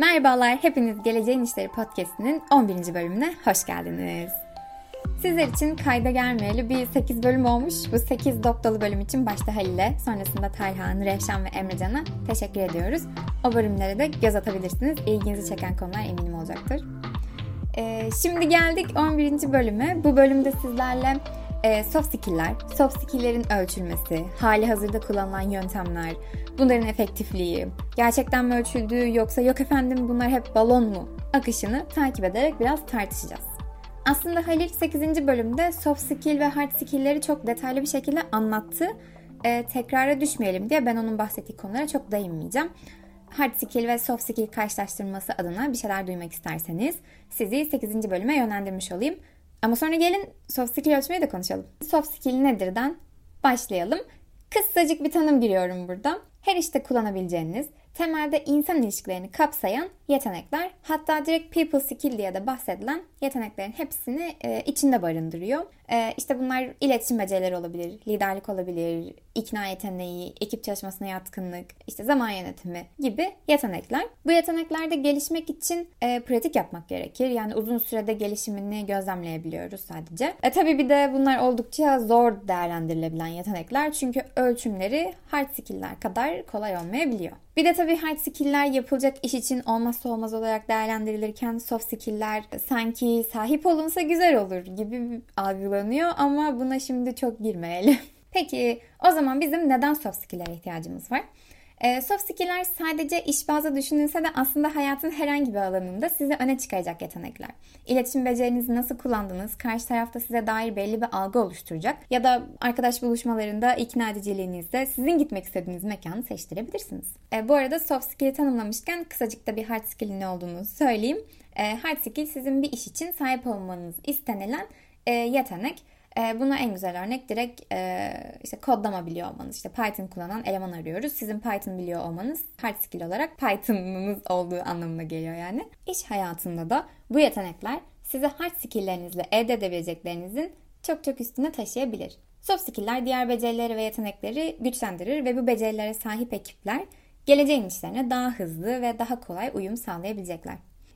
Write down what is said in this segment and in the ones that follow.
Merhabalar, hepiniz Geleceğin İşleri Podcast'inin 11. bölümüne hoş geldiniz. Sizler için kayda gelmeyeli bir 8 bölüm olmuş. Bu 8 doktalı bölüm için başta Halil'e, sonrasında Tayhan, Revşan ve Emrecan'a teşekkür ediyoruz. O bölümlere de göz atabilirsiniz. İlginizi çeken konular eminim olacaktır. Ee, şimdi geldik 11. bölüme. Bu bölümde sizlerle e, soft skill'ler, soft skill'lerin ölçülmesi, hali hazırda kullanılan yöntemler, bunların efektifliği, gerçekten mi ölçüldüğü yoksa yok efendim bunlar hep balon mu akışını takip ederek biraz tartışacağız. Aslında Halil 8. bölümde soft skill ve hard skill'leri çok detaylı bir şekilde anlattı. E, tekrara düşmeyelim diye ben onun bahsettiği konulara çok değinmeyeceğim. Hard skill ve soft skill karşılaştırması adına bir şeyler duymak isterseniz sizi 8. bölüme yönlendirmiş olayım. Ama sonra gelin soft skill ölçmeyi de konuşalım. Soft skill nedirden başlayalım. Kısacık bir tanım giriyorum burada. Her işte kullanabileceğiniz, temelde insan ilişkilerini kapsayan yetenekler hatta direkt people skill diye de bahsedilen yeteneklerin hepsini e, içinde barındırıyor. E, işte bunlar iletişim becerileri olabilir, liderlik olabilir, ikna yeteneği, ekip çalışmasına yatkınlık, işte zaman yönetimi gibi yetenekler. Bu yeteneklerde gelişmek için e, pratik yapmak gerekir. Yani uzun sürede gelişimini gözlemleyebiliyoruz sadece. E tabii bir de bunlar oldukça zor değerlendirilebilen yetenekler. Çünkü ölçümleri hard skill'ler kadar kolay olmayabiliyor. Bir de tabii hard skill'ler yapılacak iş için olmazsa olmaz olarak değerlendirilirken soft skill'ler sanki sahip olunsa güzel olur gibi algılanıyor ama buna şimdi çok girmeyelim. Peki o zaman bizim neden soft skill'lere ihtiyacımız var? E, soft skill'ler sadece iş bazı düşünülse de aslında hayatın herhangi bir alanında sizi öne çıkaracak yetenekler. İletişim becerinizi nasıl kullandığınız karşı tarafta size dair belli bir algı oluşturacak ya da arkadaş buluşmalarında ikna ediciliğinizde sizin gitmek istediğiniz mekanı seçtirebilirsiniz. E, bu arada soft skill'i tanımlamışken kısacık da bir hard skill'in ne olduğunu söyleyeyim. E, hard skill sizin bir iş için sahip olmanız istenilen e, yetenek. E, buna en güzel örnek direkt e, işte kodlama biliyor olmanız. İşte Python kullanan eleman arıyoruz. Sizin Python biliyor olmanız hard skill olarak Python'ınız olduğu anlamına geliyor yani. İş hayatında da bu yetenekler size hard skill'lerinizle elde edebileceklerinizin çok çok üstüne taşıyabilir. Soft skill'ler diğer becerileri ve yetenekleri güçlendirir ve bu becerilere sahip ekipler geleceğin işlerine daha hızlı ve daha kolay uyum sağlayabilecekler.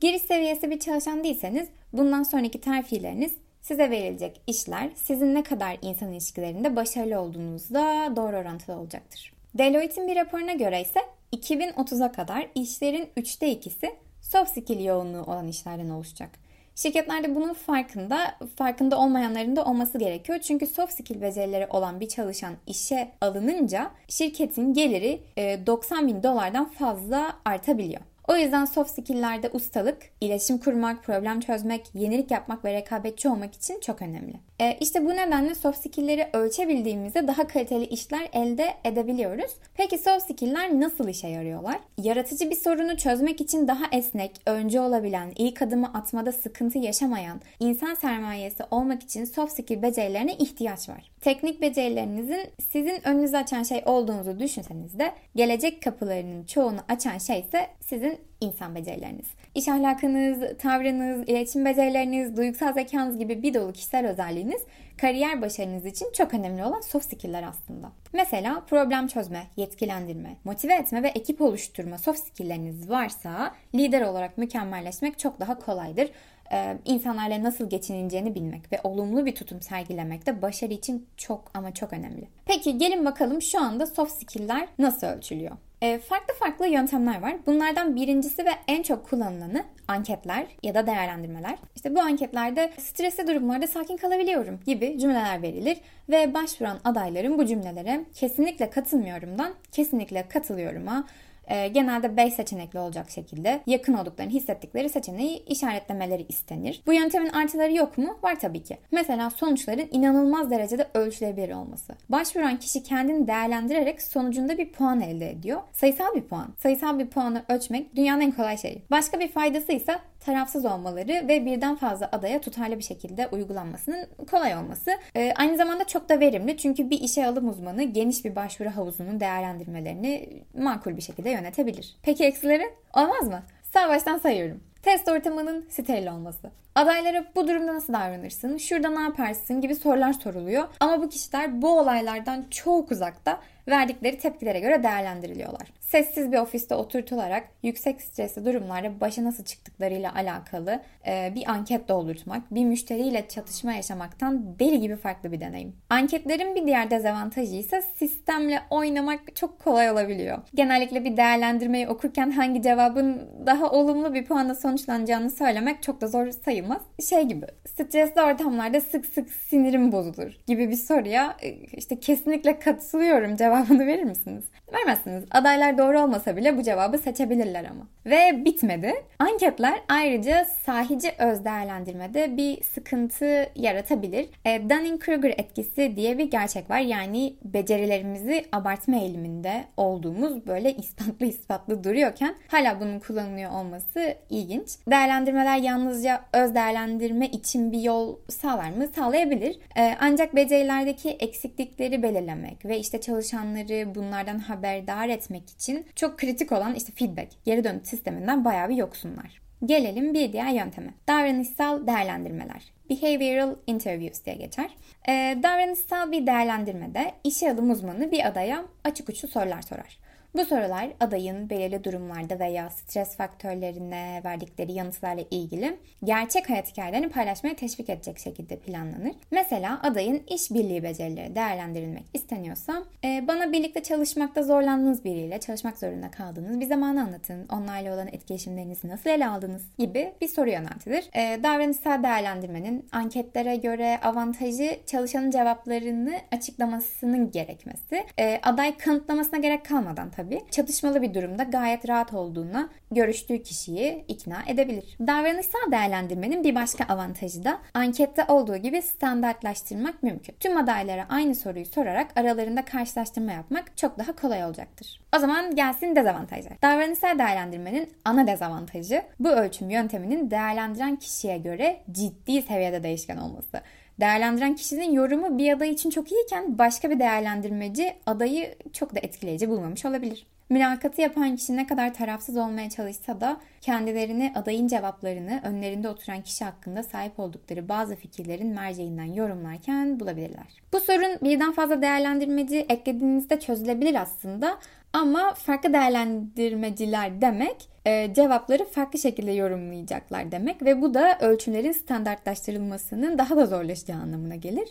Giriş seviyesi bir çalışan değilseniz bundan sonraki terfileriniz size verilecek işler sizin ne kadar insan ilişkilerinde başarılı olduğunuzla doğru orantılı olacaktır. Deloitte'in bir raporuna göre ise 2030'a kadar işlerin 3'te 2'si soft skill yoğunluğu olan işlerden oluşacak. Şirketlerde bunun farkında, farkında olmayanların da olması gerekiyor. Çünkü soft skill becerileri olan bir çalışan işe alınınca şirketin geliri 90 bin dolardan fazla artabiliyor. O yüzden soft skill'lerde ustalık, iletişim kurmak, problem çözmek, yenilik yapmak ve rekabetçi olmak için çok önemli. E, işte bu nedenle soft skill'leri ölçebildiğimizde daha kaliteli işler elde edebiliyoruz. Peki soft skill'ler nasıl işe yarıyorlar? Yaratıcı bir sorunu çözmek için daha esnek, önce olabilen, ilk adımı atmada sıkıntı yaşamayan, insan sermayesi olmak için soft skill becerilerine ihtiyaç var. Teknik becerilerinizin sizin önünüzü açan şey olduğunuzu düşünseniz de gelecek kapılarının çoğunu açan şey ise sizin insan becerileriniz. İş ahlakınız, tavrınız, iletişim becerileriniz, duygusal zekanız gibi bir dolu kişisel özelliğiniz kariyer başarınız için çok önemli olan soft skill'ler aslında. Mesela problem çözme, yetkilendirme, motive etme ve ekip oluşturma soft skill'leriniz varsa lider olarak mükemmelleşmek çok daha kolaydır e, insanlarla nasıl geçineceğini bilmek ve olumlu bir tutum sergilemek de başarı için çok ama çok önemli. Peki gelin bakalım şu anda soft skill'ler nasıl ölçülüyor? E, farklı farklı yöntemler var. Bunlardan birincisi ve en çok kullanılanı anketler ya da değerlendirmeler. İşte bu anketlerde stresli durumlarda sakin kalabiliyorum gibi cümleler verilir ve başvuran adayların bu cümlelere kesinlikle katılmıyorumdan kesinlikle katılıyorum'a e, genelde B seçenekli olacak şekilde yakın olduklarını hissettikleri seçeneği işaretlemeleri istenir. Bu yöntemin artıları yok mu? Var tabii ki. Mesela sonuçların inanılmaz derecede ölçülebilir olması. Başvuran kişi kendini değerlendirerek sonucunda bir puan elde ediyor. Sayısal bir puan. Sayısal bir puanı ölçmek dünyanın en kolay şeyi. Başka bir faydası ise tarafsız olmaları ve birden fazla adaya tutarlı bir şekilde uygulanmasının kolay olması. Ee, aynı zamanda çok da verimli çünkü bir işe alım uzmanı geniş bir başvuru havuzunun değerlendirmelerini makul bir şekilde yönetebilir. Peki eksileri? Olmaz mı? Sağ baştan sayıyorum. Test ortamının steril olması. Adaylara bu durumda nasıl davranırsın, şurada ne yaparsın gibi sorular soruluyor. Ama bu kişiler bu olaylardan çok uzakta verdikleri tepkilere göre değerlendiriliyorlar. sessiz bir ofiste oturtularak yüksek stresli durumlarda başa nasıl çıktıklarıyla alakalı e, bir anket doldurtmak, bir müşteriyle çatışma yaşamaktan deli gibi farklı bir deneyim. Anketlerin bir diğer dezavantajı ise sistemle oynamak çok kolay olabiliyor. Genellikle bir değerlendirmeyi okurken hangi cevabın daha olumlu bir puanla sonuçlanacağını söylemek çok da zor sayılmaz. Şey gibi, stresli ortamlarda sık sık sinirim bozulur gibi bir soruya e, işte kesinlikle katılıyorum cevabını verir misiniz? Vermezsiniz. Adaylar doğru olmasa bile bu cevabı seçebilirler ama. Ve bitmedi. Anketler ayrıca sahici öz değerlendirmede bir sıkıntı yaratabilir. E, Dunning-Kruger etkisi diye bir gerçek var. Yani becerilerimizi abartma eğiliminde olduğumuz böyle ispatlı ispatlı duruyorken hala bunun kullanılıyor olması ilginç. Değerlendirmeler yalnızca öz değerlendirme için bir yol sağlar mı? Sağlayabilir. E, ancak becerilerdeki eksiklikleri belirlemek ve işte çalışanları bunlardan haberdar etmek için çok kritik olan işte feedback, geri dönüş sisteminden bayağı bir yoksunlar. Gelelim bir diğer yönteme. Davranışsal değerlendirmeler. Behavioral Interviews diye geçer. Ee, davranışsal bir değerlendirmede işe alım uzmanı bir adaya açık uçlu sorular sorar. Bu sorular adayın belirli durumlarda veya stres faktörlerine verdikleri yanıtlarla ilgili gerçek hayat hikayelerini paylaşmaya teşvik edecek şekilde planlanır. Mesela adayın iş birliği becerileri değerlendirilmek isteniyorsa e, bana birlikte çalışmakta zorlandığınız biriyle çalışmak zorunda kaldığınız bir zamanı anlatın. Onlarla olan etkileşimlerinizi nasıl ele aldınız gibi bir soru yöneltilir. E, davranışsal değerlendirmenin anketlere göre avantajı çalışanın cevaplarını açıklamasının gerekmesi. E, aday kanıtlamasına gerek kalmadan tabii tabii çatışmalı bir durumda gayet rahat olduğuna görüştüğü kişiyi ikna edebilir. Davranışsal değerlendirmenin bir başka avantajı da ankette olduğu gibi standartlaştırmak mümkün. Tüm adaylara aynı soruyu sorarak aralarında karşılaştırma yapmak çok daha kolay olacaktır. O zaman gelsin dezavantajlar. Davranışsal değerlendirmenin ana dezavantajı bu ölçüm yönteminin değerlendiren kişiye göre ciddi seviyede değişken olması değerlendiren kişinin yorumu bir aday için çok iyiyken başka bir değerlendirmeci adayı çok da etkileyici bulmamış olabilir. Mülakatı yapan kişi ne kadar tarafsız olmaya çalışsa da kendilerini adayın cevaplarını önlerinde oturan kişi hakkında sahip oldukları bazı fikirlerin merceğinden yorumlarken bulabilirler. Bu sorun birden fazla değerlendirmeci eklediğinizde çözülebilir aslında ama farklı değerlendirmeciler demek e, cevapları farklı şekilde yorumlayacaklar demek ve bu da ölçümlerin standartlaştırılmasının daha da zorlaşacağı anlamına gelir.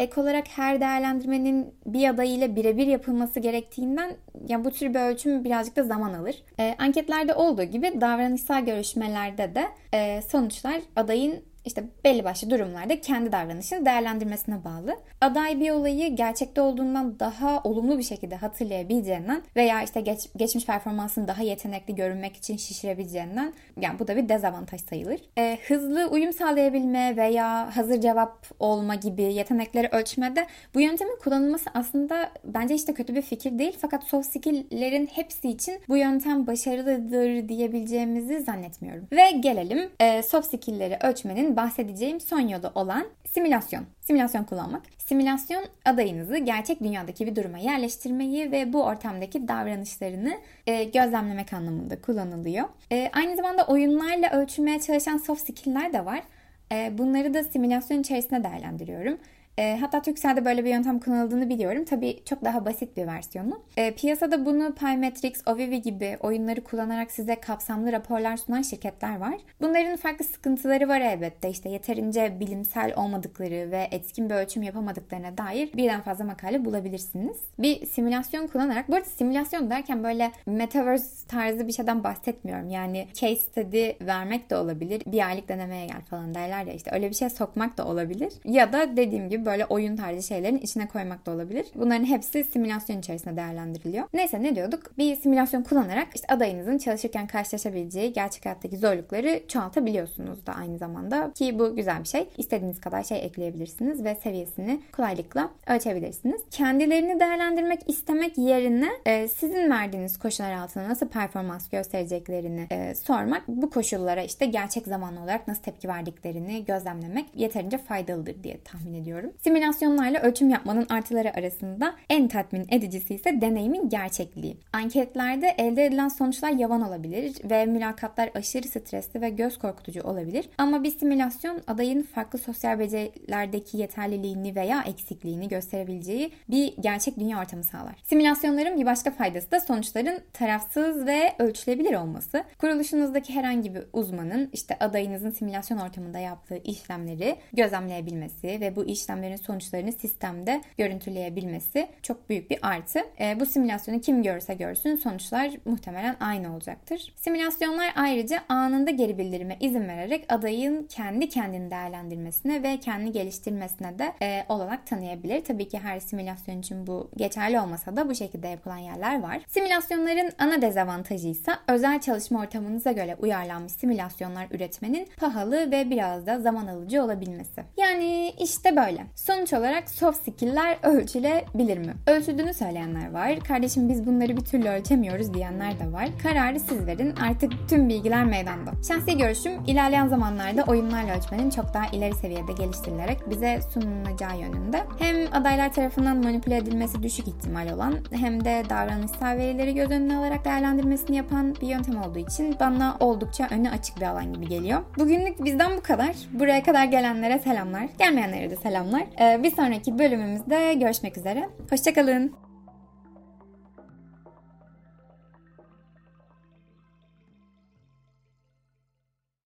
Ek olarak her değerlendirmenin bir adayıyla birebir yapılması gerektiğinden yani bu tür bir ölçüm birazcık da zaman alır. E, anketlerde olduğu gibi davranışsal görüşmelerde de e, sonuçlar adayın işte belli başlı durumlarda kendi davranışını değerlendirmesine bağlı. Aday bir olayı gerçekte olduğundan daha olumlu bir şekilde hatırlayabileceğinden veya işte geç, geçmiş performansını daha yetenekli görünmek için şişirebileceğinden yani bu da bir dezavantaj sayılır. Ee, hızlı uyum sağlayabilme veya hazır cevap olma gibi yetenekleri ölçmede bu yöntemin kullanılması aslında bence işte kötü bir fikir değil fakat soft skill'lerin hepsi için bu yöntem başarılıdır diyebileceğimizi zannetmiyorum. Ve gelelim e, soft skill'leri ölçmenin bahsedeceğim son yolu olan simülasyon. Simülasyon kullanmak. Simülasyon adayınızı gerçek dünyadaki bir duruma yerleştirmeyi ve bu ortamdaki davranışlarını e, gözlemlemek anlamında kullanılıyor. E, aynı zamanda oyunlarla ölçülmeye çalışan soft skill'ler de var. E, bunları da simülasyon içerisinde değerlendiriyorum. E, hatta Türkcell'de böyle bir yöntem kullanıldığını biliyorum. Tabii çok daha basit bir versiyonu. E, piyasada bunu Pymetrics, Ovivi gibi oyunları kullanarak size kapsamlı raporlar sunan şirketler var. Bunların farklı sıkıntıları var elbette. İşte yeterince bilimsel olmadıkları ve etkin bir ölçüm yapamadıklarına dair birden fazla makale bulabilirsiniz. Bir simülasyon kullanarak, bu arada simülasyon derken böyle metaverse tarzı bir şeyden bahsetmiyorum. Yani case study vermek de olabilir. Bir aylık denemeye gel falan derler ya işte öyle bir şey sokmak da olabilir. Ya da dediğim gibi böyle oyun tarzı şeylerin içine koymak da olabilir. Bunların hepsi simülasyon içerisinde değerlendiriliyor. Neyse ne diyorduk? Bir simülasyon kullanarak işte adayınızın çalışırken karşılaşabileceği gerçek hayattaki zorlukları çoğaltabiliyorsunuz da aynı zamanda. Ki bu güzel bir şey. İstediğiniz kadar şey ekleyebilirsiniz ve seviyesini kolaylıkla ölçebilirsiniz. Kendilerini değerlendirmek istemek yerine e, sizin verdiğiniz koşullar altında nasıl performans göstereceklerini e, sormak bu koşullara işte gerçek zamanlı olarak nasıl tepki verdiklerini gözlemlemek yeterince faydalıdır diye tahmin ediyorum. Simülasyonlarla ölçüm yapmanın artıları arasında en tatmin edicisi ise deneyimin gerçekliği. Anketlerde elde edilen sonuçlar yavan olabilir ve mülakatlar aşırı stresli ve göz korkutucu olabilir. Ama bir simülasyon adayın farklı sosyal becerilerdeki yeterliliğini veya eksikliğini gösterebileceği bir gerçek dünya ortamı sağlar. Simülasyonların bir başka faydası da sonuçların tarafsız ve ölçülebilir olması. Kuruluşunuzdaki herhangi bir uzmanın işte adayınızın simülasyon ortamında yaptığı işlemleri gözlemleyebilmesi ve bu işlemlerin sonuçlarını sistemde görüntüleyebilmesi çok büyük bir artı. E, bu simülasyonu kim görürse görsün sonuçlar muhtemelen aynı olacaktır. Simülasyonlar ayrıca anında geri bildirime izin vererek adayın kendi kendini değerlendirmesine ve kendi geliştirmesine de e, olanak tanıyabilir. Tabii ki her simülasyon için bu geçerli olmasa da bu şekilde yapılan yerler var. Simülasyonların ana dezavantajı ise özel çalışma ortamınıza göre uyarlanmış simülasyonlar üretmenin pahalı ve biraz da zaman alıcı olabilmesi. Yani işte böyle. Sonuç olarak soft skill'ler ölçülebilir mi? Ölçüldüğünü söyleyenler var. Kardeşim biz bunları bir türlü ölçemiyoruz diyenler de var. Kararı siz verin. Artık tüm bilgiler meydanda. Şahsi görüşüm ilerleyen zamanlarda oyunlarla ölçmenin çok daha ileri seviyede geliştirilerek bize sunulacağı yönünde. Hem adaylar tarafından manipüle edilmesi düşük ihtimal olan hem de davranışsal verileri göz önüne alarak değerlendirmesini yapan bir yöntem olduğu için bana oldukça önü açık bir alan gibi geliyor. Bugünlük bizden bu kadar. Buraya kadar gelenlere selamlar. Gelmeyenlere de selamlar. Ee, bir sonraki bölümümüzde görüşmek üzere. Hoşçakalın.